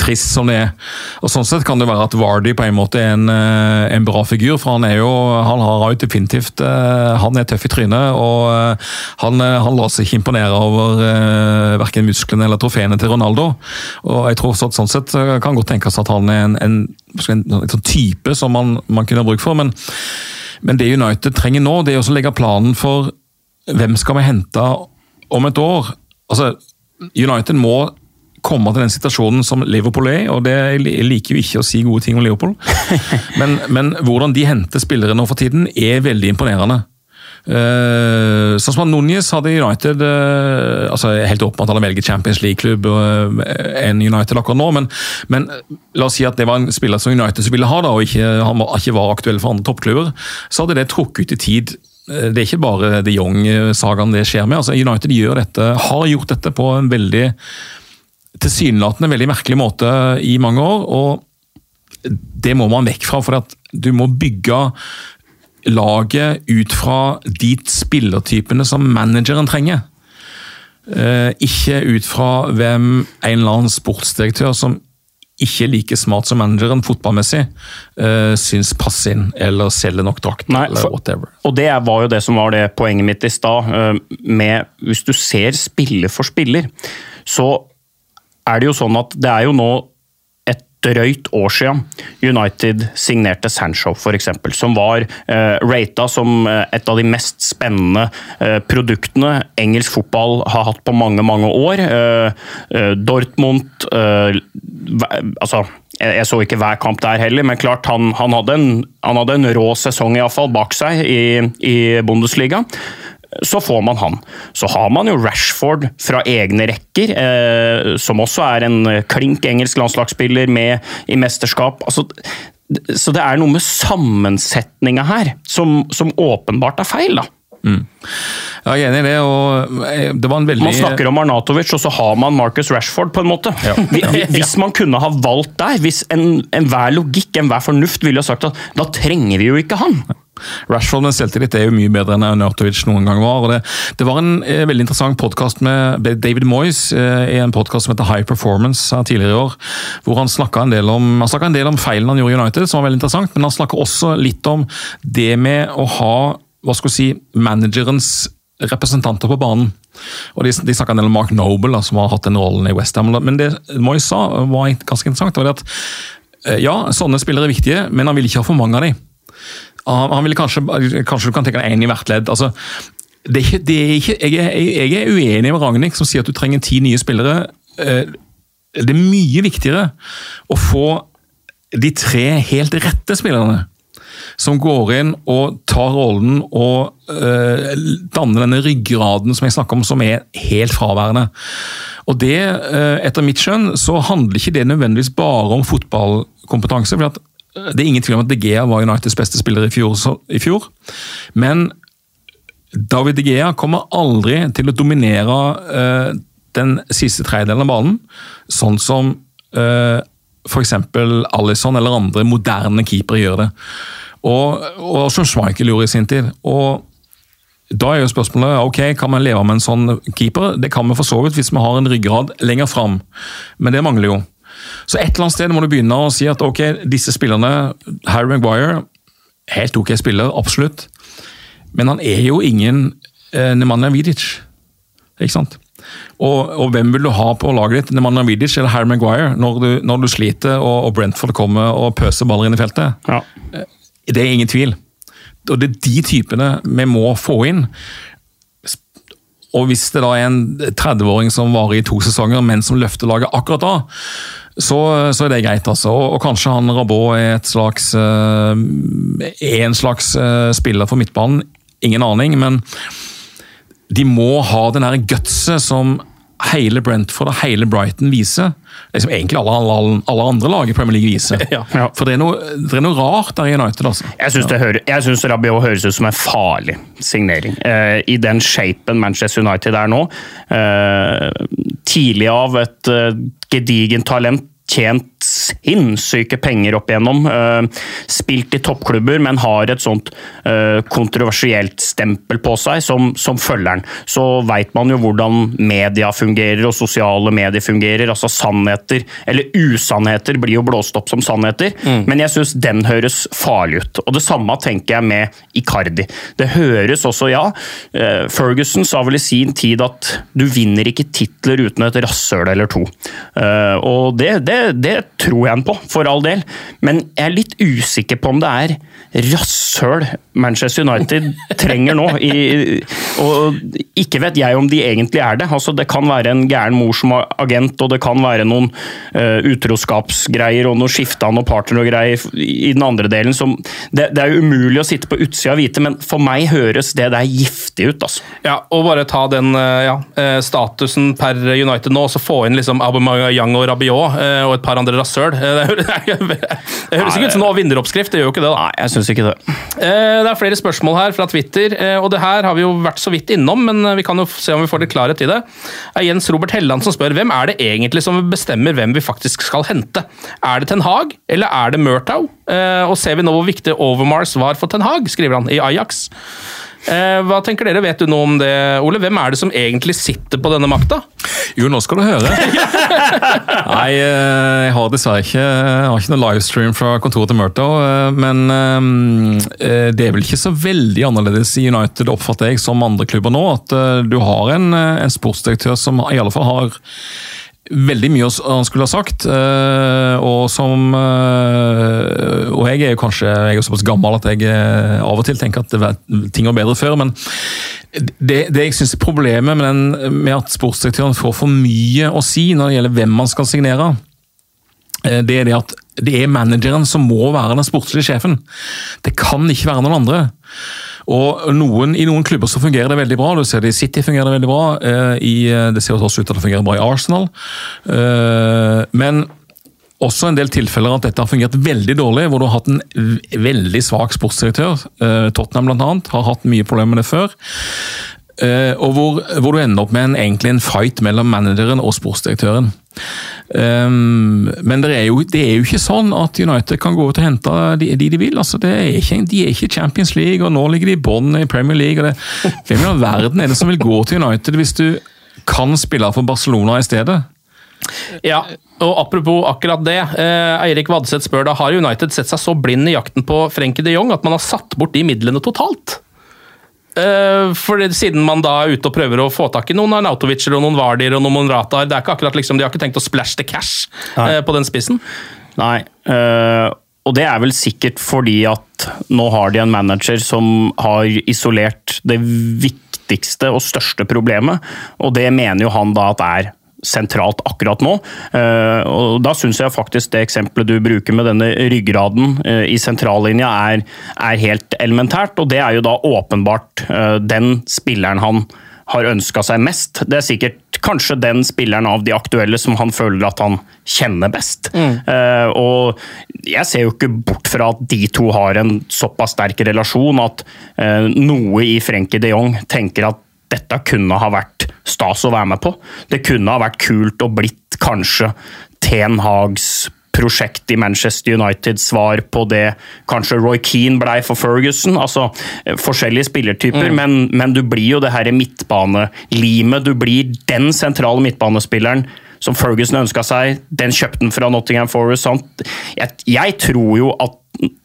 trist som det er. Og Sånn sett kan det være at Vardy på en måte er en, eh, en bra figur, for han er jo han har jo definitivt eh, Han er tøff i trynet, og han, han lar seg ikke imponere over verken musklene eller trofeene til Ronaldo. Og jeg tror så, sånn sett kan godt tenkes at han er en, en, sånn type som man, man kunne ha bruk for. Men, men det United trenger nå, det er å legge planen for hvem skal vi hente om et år. Altså, United må komme til den situasjonen som Liverpool er, og det, jeg liker jo ikke å si gode ting om Liverpool. Men, men hvordan de henter spillere nå for tiden, er veldig imponerende. Eh, sånn som Núñez hadde United uh, altså Helt åpenbart han velger Champions League-klubb uh, enn United akkurat nå, men, men la oss si at det var en spiller som United ville ha, da, og ikke, han var, ikke var aktuell for andre toppklubber, så hadde det trukket ut i tid. Eh, Det er ikke bare de Jong-sagaen det skjer med. altså United gjør dette, har gjort dette på en veldig tilsynelatende veldig merkelig måte i mange år. og Det må man vekk fra, for at du må bygge laget ut fra de spillertypene som manageren trenger. Eh, ikke ut fra hvem en eller annen sportsdirektør som ikke er like smart som manageren fotballmessig, uh, syns passer inn eller selger nok drakten. Eller whatever. Og det var jo det som var det poenget mitt i stad. eh, med Hvis du ser spiller for spiller, så er det jo sånn at det er jo nå drøyt år siden United signerte Sancho, f.eks., som var eh, rata som eh, et av de mest spennende eh, produktene engelsk fotball har hatt på mange, mange år. Eh, Dortmund altså jeg så ikke hver kamp der heller, men klart han, han, hadde, en, han hadde en rå sesong i fall bak seg i, i Bundesliga. Så får man han. Så har man jo Rashford fra egne rekker, eh, som også er en klink engelsk landslagsspiller med i mesterskap. Altså, så det er noe med sammensetninga her som, som åpenbart er feil. da. Mm. Jeg er enig i det. og eh, det var en veldig... Man snakker om Arnatovic, og så har man Marcus Rashford, på en måte. Ja. Hvis man kunne ha valgt der, hvis enhver en logikk, enhver fornuft ville ha sagt at da trenger vi jo ikke han. Rashford med selvtillit er jo mye bedre enn Arnautovic noen gang var. og Det, det var en eh, veldig interessant podkast med David Moyes eh, i en podkast som heter High Performance tidligere i år. Hvor han snakka en, del om, en del om feilen han gjorde i United, som var veldig interessant. Men han snakka også litt om det med å ha hva skal vi si, managerens representanter på banen. Og De, de snakka en del om Mark Noble, da, som har hatt den rollen i Westham. Men det Moyes sa, var ganske interessant. var det at eh, Ja, sånne spillere er viktige, men han vil ikke ha for mange av dem. Han ville kanskje, kanskje du kan tenke deg én i hvert ledd. altså det det er ikke, jeg, er, jeg er uenig med Ragnhild som sier at du trenger ti nye spillere. Eh, det er mye viktigere å få de tre helt rette spillerne. Som går inn og tar rollen og uh, danner denne ryggraden som jeg snakker om, som er helt fraværende. Og det, uh, Etter mitt skjønn så handler ikke det nødvendigvis bare om fotballkompetanse. for at det er ingen tvil om at De Gea var Uniteds beste spiller i fjor, så, i fjor. Men David De Gea kommer aldri til å dominere uh, den siste tredjedelen av banen, sånn som uh, f.eks. Alison eller andre moderne keepere gjør det. Og, og som Schmeichel gjorde i sin tid. Og da er jo spørsmålet ok, kan man leve med en sånn keeper. Det kan vi for så vidt hvis vi har en ryggrad lenger fram, men det mangler jo. Så et eller annet sted må du begynne å si at ok, disse spillerne Harry Maguire, helt ok spiller, absolutt. Men han er jo ingen eh, Nemanja Vidic. Ikke sant? Og, og, hvem vil du ha på laget ditt, Nemanja Vidic eller Harry Maguire, når du, når du sliter og, og, Brentford kommer og pøser baller inn i feltet? Ja. Eh, det er ingen tvil. Og det er de typene vi må få inn. Og hvis det da er en 30-åring som varer i to sesonger, men som løfter laget akkurat da, så, så er det greit. altså. Og, og kanskje han Rabot er et slags, uh, en slags uh, spiller for midtbanen. Ingen aning, men de må ha den der gutset som hele Brentford og hele Brighton viser. Liksom egentlig alle, alle, alle, andre lag i Premier League viser. Ja. Ja. For det er, noe, det er, noe, rart der i United. altså. Jeg syns ja. Rabiot høres ut som en farlig signering. Uh, I den shapen Manchester United er nå. Uh, tidlig av et uh, gedigent talent tjent sinnssyke penger opp igjennom. Uh, spilt i toppklubber, men har et sånt uh, kontroversielt stempel på seg som, som følgeren. Så veit man jo hvordan media fungerer og sosiale medier fungerer. altså Sannheter, eller usannheter, blir jo blåst opp som sannheter. Mm. Men jeg syns den høres farlig ut. Og det samme tenker jeg med Icardi. Det høres også, ja uh, Ferguson sa vel i sin tid at du vinner ikke titler uten et rasshøl eller to. og det, det, det tror jeg han på, for all del. Men jeg er litt usikker på om det er rasshøl Manchester United trenger nå. I, og ikke vet jeg om de egentlig er det. Altså, det kan være en gæren mor som er agent, og det kan være noen uh, utroskapsgreier og noe skifte av noen partner og greier i den andre delen. Som, det, det, er umulig å sitte på utsida og vite, men for meg høres det der giftig ut. Altså. Ja, og bare ta den eh, ja, eh, statusen per United nå, og så få inn liksom Aubameyang og Rabiot og et par andre rasshøl. Det, høres ikke ut som noe vinneroppskrift, det gjør jo ikke det. da. Nei, jeg synes ikke det. Eh, det er flere spørsmål her fra Twitter, eh, og det her har vi jo vært så vidt innom, men eh, vi kan jo se om vi får litt klarhet i det. Det er Jens Robert Helland som spør hvem er det egentlig som bestemmer hvem vi faktisk skal hente. Er det Ten Hag, eller er det Murtau? Og ser vi nå hvor viktig Overmars var for Ten Hag, skriver han, i Ajax. Eh, hva tenker dere? Vet du noe om det, Ole? Hvem er det som egentlig sitter på denne makta? Jo, nå skal du høre. Nei, eh, jeg har dessverre ikke, jeg har ikke noen livestream fra kontoret til Murto. Eh, men det er vel ikke så veldig annerledes i United, oppfatter jeg, som andre klubber nå. At du har en, en sportsdirektør som i alle fall har veldig mye han skulle ha sagt. Eh, og som eh, Og jeg er jo kanskje jeg er såpass gammel at jeg eh, av og til tenker at var, ting var bedre før. Men det, det jeg syns er problemet med, den, med at sportsdirektøren får for mye å si når det gjelder hvem man skal signere, det er det at det er manageren som må være den sportslige sjefen. Det kan ikke være noen andre. Og noen, I noen klubber så fungerer det veldig bra. Du ser det I City fungerer det veldig bra. eh, I, eh, det ser også ut til at det fungerer bra i Arsenal. Eh, Men også en del tilfeller at dette har fungert veldig dårlig, hvor du har hatt en veldig svak sportsdirektør. Tottenham annet, har hatt mye problemer med det før. Eh, og hvor, hvor du ender opp med en, egentlig en fight mellom manageren og sportsdirektøren. Um, men det er, jo, det er jo ikke sånn at United kan gå ut og hente de de, de vil. altså er ikke, De er ikke Champions League, og nå ligger de i bånn i Premier League. og det, Hvem i all verden er det som vil gå til United hvis du kan spille for Barcelona i stedet? Ja, og apropos akkurat det. Eh, Eirik Vadseth spør da, har United sett seg så blind i jakten på Frenkie de Jong at man har satt bort de midlene totalt? Eh, for Siden man da er ute og prøver å få tak i noen Arnautovicer og noen Vardier og noen Monratar. Det er ikke akkurat liksom, De har ikke tenkt å splash the cash eh, på den spissen. Nei, øh, og det er vel sikkert fordi at nå har de en manager som har isolert det viktigste og største problemet, og det mener jo han da at er sentralt akkurat nå. Eh, og Da syns jeg faktisk det eksempelet du bruker med denne ryggraden eh, i sentrallinja er, er helt elementært, og det er jo da åpenbart eh, den spilleren han har ønska seg mest. Det er sikkert kanskje den spilleren av de aktuelle som han føler at han kjenner best. Eh, og jeg ser jo ikke bort fra at de to har en såpass sterk relasjon at uh, noe i Frenkie de Jong tenker at dette kunne ha vært stas å være med på. Det kunne ha vært kult og blitt kanskje Ten Hags prosjekt i Manchester United, svar på det kanskje Roy Keane blei for Ferguson. Altså eh, forskjellige spillertyper, men, men du blir jo det her midtbanelimet. Du blir den sentrale midtbanespilleren som Ferguson ønska seg. Den kjøpte han fra Nottingham Forest. Jeg, jeg tror jo at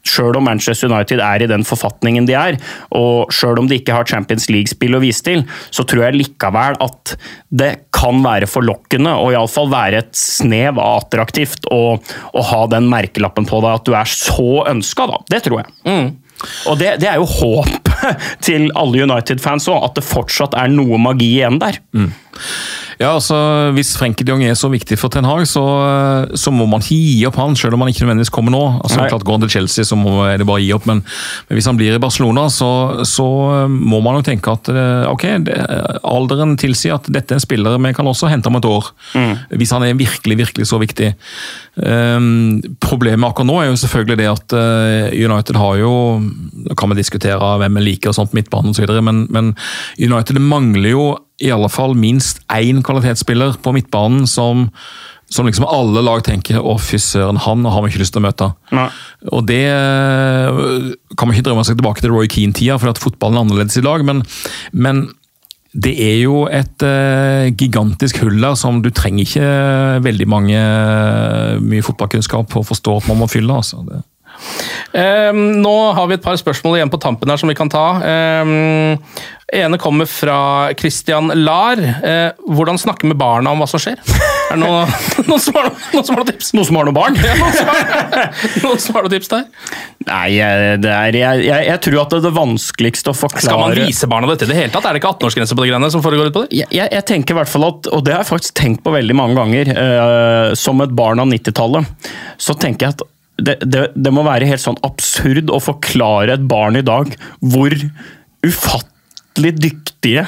Sjøl om Manchester United er i den forfatningen de er, og sjøl om de ikke har Champions League-spill å vise til, så tror jeg likevel at det kan være forlokkende, og iallfall være et snev av attraktivt å, å ha den merkelappen på deg at du er så ønska, da. Det tror jeg. Og det, det er jo håpet til alle United-fans òg, at det fortsatt er noe magi igjen der. Ja, altså Hvis Frenkie de Jong er så viktig for Ten Hag, så, så må man ikke gi opp han, selv om han ikke nødvendigvis kommer nå. Altså Nei. klart Går han til Chelsea, så må er det bare å gi opp. Men, men hvis han blir i Barcelona, så, så må man jo tenke at eh, ok, det, alderen tilsier at dette er en spiller vi kan også hente om et år. Hvis han er virkelig, virkelig så viktig. Um, problemet akkurat nå er jo selvfølgelig det at eh, United har jo da kan vi diskutere hvem vi liker og sånt, midtbanen osv., men, men United mangler jo i alle fall minst én kvalitetsspiller på midtbanen som, som liksom alle lag tenker å fy søren, han har vi ikke lyst til å møte. Nei. Og det eh, kan man ikke drømme seg tilbake til Roy Keane-tida, for at fotballen er annerledes i dag, men, men det er jo et uh, gigantisk hull der som du trenger ikke veldig mange mye fotballkunnskap for å forstå at man må fylle. altså. Det. Ehm, nå har vi et par spørsmål igjen på tampen her som vi kan ta. Ehm, ene kommer fra Christian Lahr. Eh, hvordan snakke med barna om hva som skjer? Er det noe- noen som har noen som har noen tips? Noen som har noen barn? Ja, noen som har- noen som har noen tips der? Nei, det er, jeg, jeg, jeg tror at det er det vanskeligste å forklare Skal man vise barna dette i det hele tatt? Er det ikke 18-årsgrense på de greiene som foregår ut på det? jeg, jeg, tenker i hvert fall at, og det har jeg faktisk tenkt på veldig mange ganger, eh, som et barn av 90-tallet, så tenker jeg at det, det, det må være helt sånn absurd å forklare et barn i dag hvor ufattelig dyktige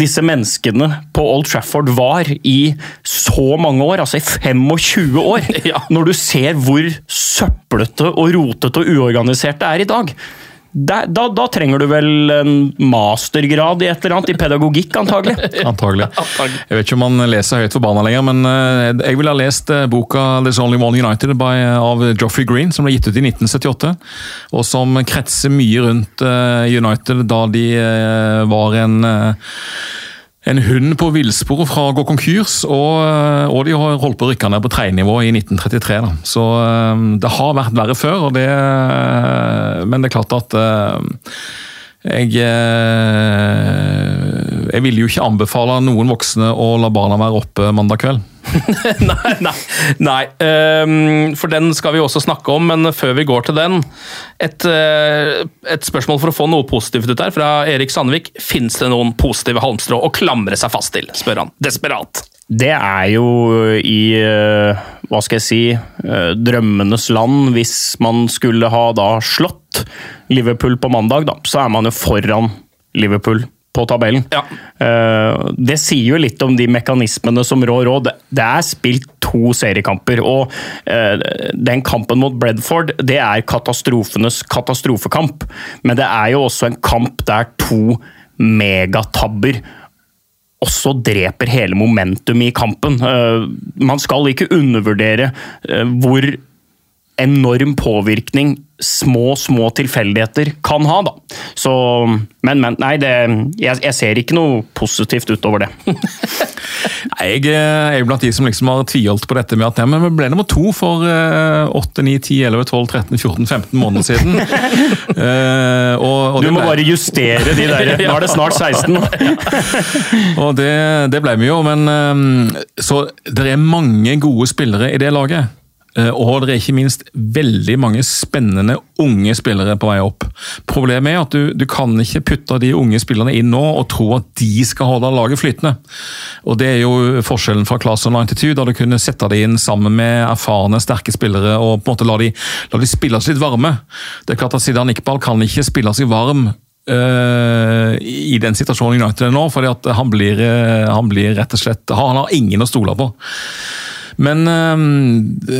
disse menneskene på Old Trafford var i så mange år, altså i 25 år, Ja. når du ser hvor søplete og rotete og uorganisert det er i dag. Da, da, da trenger du vel en mastergrad i et eller annet, i pedagogikk antagelig. Antagelig. Jeg vet ikke om man leser høyt for banen lenger, men eh, jeg ville ha lest eh, boka There's Only One United by, av Joffrey Green, som ble gitt ut i 1978. Og som kretser mye rundt eh, United da de eh, var en eh, en hund på villspor fra å gå konkurs, og, eh, og de har holdt på å rykke ned på tredjenivå i 1933. Da. Så eh, det har vært verre før, og det, eh, men det er klart at jeg, jeg vil jo ikke anbefale noen voksne å la barna være oppe mandag kveld. nei, nei. nei. Ehm, for den skal vi også snakke om, men før vi går til den Et, eh, et spørsmål for å få noe positivt ut her, fra Erik Sandvik. Fins det noen positive halmstrå å klamre seg fast til? spør han. Desperat. Det er jo i eh, hva skal jeg si, eh, drømmenes land hvis man skulle ha da slått Liverpool på mandag, da, så er man jo foran Liverpool på tabellen. Ja. Eh, Det sier jo litt om de mekanismene som rår råd. Det er spilt to seriekamper, og eh, den kampen mot Bredford det er katastrofenes katastrofekamp. Men det er jo også en kamp der to megatabber også dreper hele momentum i kampen. Eh, Man skal ikke undervurdere hvor enorm påvirkning små, små tilfeldigheter kan ha, da. Så, men, men, nei, det, jeg, jeg ser ikke noe positivt utover det. Nei, Jeg er blant de som liksom har tviholdt på dette med at men vi ble nummer to for uh, 8, 9, 10, 11, 12, 13, 14, 15 måneder siden. uh, og, og Du må ble- bare justere de der. Nå er det snart 16. Og det, det ble vi jo, men um, Så det er mange gode spillere i det laget. Eh, Og det er ikke minst veldig mange spennende unge spillere på vei opp. Problemet er at du, du kan ikke putte de unge spillerne inn nå og tro at de skal holde laget flytende. Og Det er jo forskjellen fra Class of 92, da du kunne sette de inn sammen med erfarne, sterke spillere og på en måte la de, la de spille seg litt varme. Det er klart at Zidane Iqbal kan ikke spille seg varm Uh, i den situasjonen United er nå, fordi han blir, eh, han blir rett og slett Han har ingen å stole på. Men eh,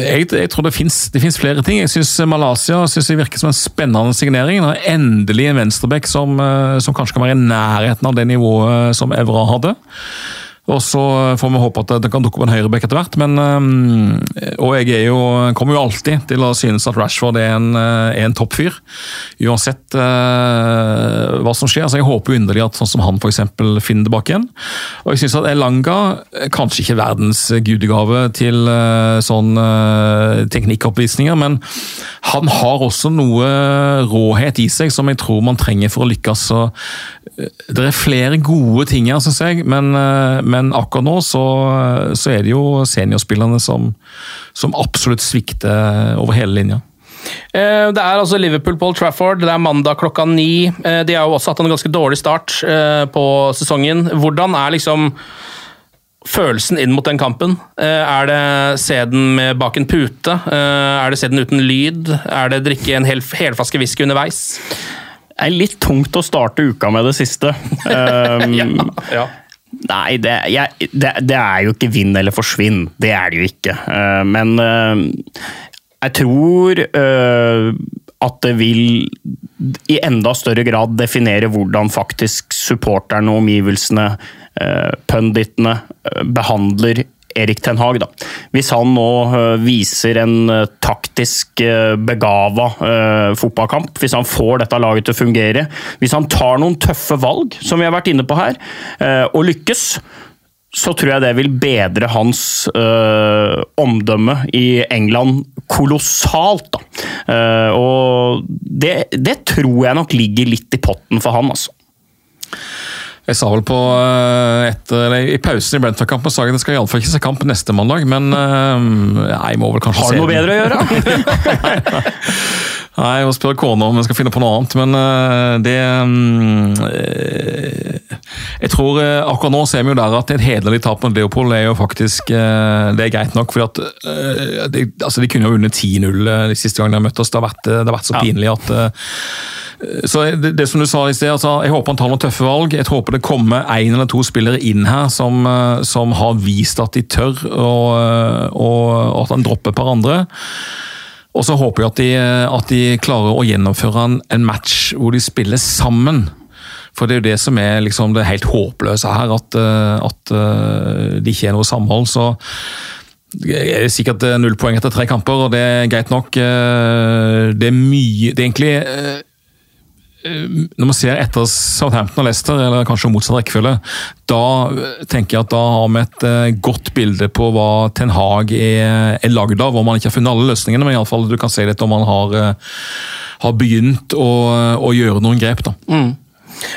jeg, jeg tror det fins flere ting. Jeg syns Malaysia synes jeg virker som en spennende signering. Det er endelig en venstreback som, eh, som kanskje kan være i nærheten av det nivået som Evra hadde. Og så får vi håpe at det kan dukke opp en høyreback etter hvert. Men, eh, og jeg jo, kommer jo alltid til å synes at Rashford er en, eh, en toppfyr. Uansett eh, hva som skjer. Så jeg håper jo inderlig at sånn som han eksempel finner tilbake igjen. Og jeg syns at Elanga kanskje ikke verdens gudegave til sånn teknikkoppvisninger, men han har også noe råhet i seg som jeg tror man trenger for å lykkes. Så det er flere gode ting her, syns jeg, men, men akkurat nå så, så er det jo seniorspillerne som, som absolutt svikter over hele linja. Eh, Det er altså Liverpool Paul Trafford. Det er mandag klokka ni. Eh, De har jo også hatt en ganske dårlig start eh, på sesongen. Hvordan er liksom følelsen inn mot den kampen? Er det se den med bak en pute? Er det se den uten lyd? Er det drikke en hel helflaske whisky underveis? Det er litt tungt å starte uka med det siste. Um, Ja, ja. Nei, det, jeg, det, det er jo ikke vinn eller forsvinn. Det er det jo ikke. Eh, men eh, jeg tror eh, at det vil i enda større grad definere hvordan faktisk supporterne omgivelsene, punditene, eh, behandler Erik Ten Hag. Da. Hvis han nå eh, viser en eh, taktisk uh, begava eh, fotballkamp, hvis han får dette laget til å fungere, hvis han tar noen tøffe valg, som vi har vært inne på her, eh, og lykkes, så tror jeg det vil bedre hans eh, omdømme i England kolossalt. Eh, og det, det tror jeg nok ligger litt i potten for han, altså. Jeg sa vel på eh, etter, I pausen i Brentford-kampen sa jeg at jeg skal iallfall ikke se kamp neste mandag, men eh, jeg må vel kanskje Har du noe bedre å gjøre? Nei, jeg må spørre kona om jeg skal finne på noe annet, men uh, det um, Jeg tror uh, akkurat nå ser vi jo der at et hederlig tap mot Leopold er jo faktisk uh, Det er greit nok, for at de, altså de kunne jo vunnet 10-0 de siste gangene de har møtt oss. Det har vært, det har vært så Ja. pinlig at så det, det som du sa i sted, altså, Jeg håper han tar noen tøffe valg. Jeg håper det kommer én eller to spillere inn her som, som har vist at de tør, og, og, og at han dropper et par andre. Og så håper jeg at de, at de klarer å gjennomføre en, en match hvor de spiller sammen. For det er jo det som er liksom det helt håpløse her, at, eh, at eh, det ikke er noe samhold. Så det er sikkert eh, null poeng etter tre kamper, og det er greit nok. Eh, Det er mye Det er egentlig eh, når man ser etter Southampton og Leicester, eller kanskje motsatt rekkefølge, da tenker jeg at da har vi et eh, godt bilde på hva Ten Hag er, er lagd av. Hvor man ikke har funnet alle løsningene, men i alle fall du kan se litt om man har, eh, har begynt å, å gjøre noen grep. da.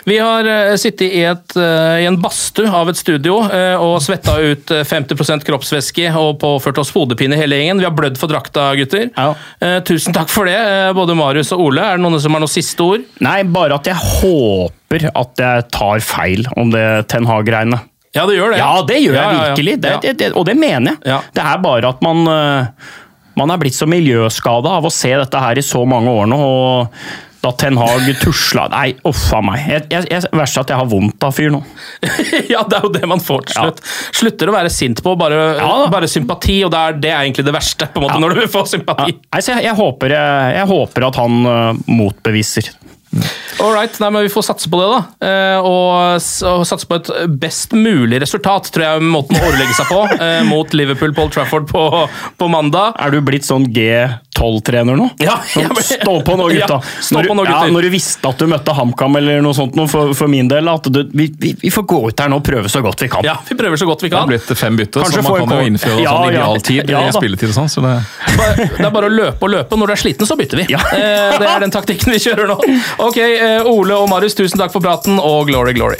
Vi har eh, sittet i, et, eh, i en badstue av et studio eh, og svetta ut eh, 50% kroppsvæske og påført oss hodepine hele gjengen. Vi har blødd for drakta, gutter. Ja. Tusen takk for det, både Marius og Ole. Er det noen som har noen siste ord? Nei, bare at jeg håper at jeg tar feil om det Ten Hag-greiene. Ja, det gjør det. Ja, det gjør jeg ja, virkelig, det, det, det, og det mener jeg. Det er bare at man, man er blitt så miljøskada av å se dette her i så mange år nå. og da Ten Hag tusla Nei, uff a meg. Jeg, jeg, jeg, verst at jeg har vondt av fyr nå. ja, det er jo det man får til slutt. Slutter å være sint på bare, Ja. bare sympati, og det er, det er egentlig det verste på en måte, Ja. når du får sympati. Nei, så jeg, jeg, håper, jeg, håper at han uh, motbeviser. All right, nei, men Vi får satse på det, da. Eh, og, og satse på et best mulig resultat, tror jeg måten å overlegge seg på. eh, mot Liverpool Paul Trafford på, på mandag. Er du blitt sånn G12-trener nå? Ja, ble- Stå på nå, gutta! Ja, stå når, på nå, gutter. Ja, når du visste at du møtte HamKam eller noe sånt noe, for, for min del, at du, vi, vi, vi får gå ut der nå og prøve så godt vi kan. Ja, vi prøver så godt vi kan. Det har blitt fem bytter, Kanskje så man kan jo innføre Ja, sånn ja. idealtid Ja, i spilletid og sånn. Så det Det er bare å løpe og løpe. Når du er sliten, så bytter vi. Ja. Eh, Det er den taktikken vi kjører nå. Ok, eh, Ole og Marius, tusen takk for praten, og glory, glory.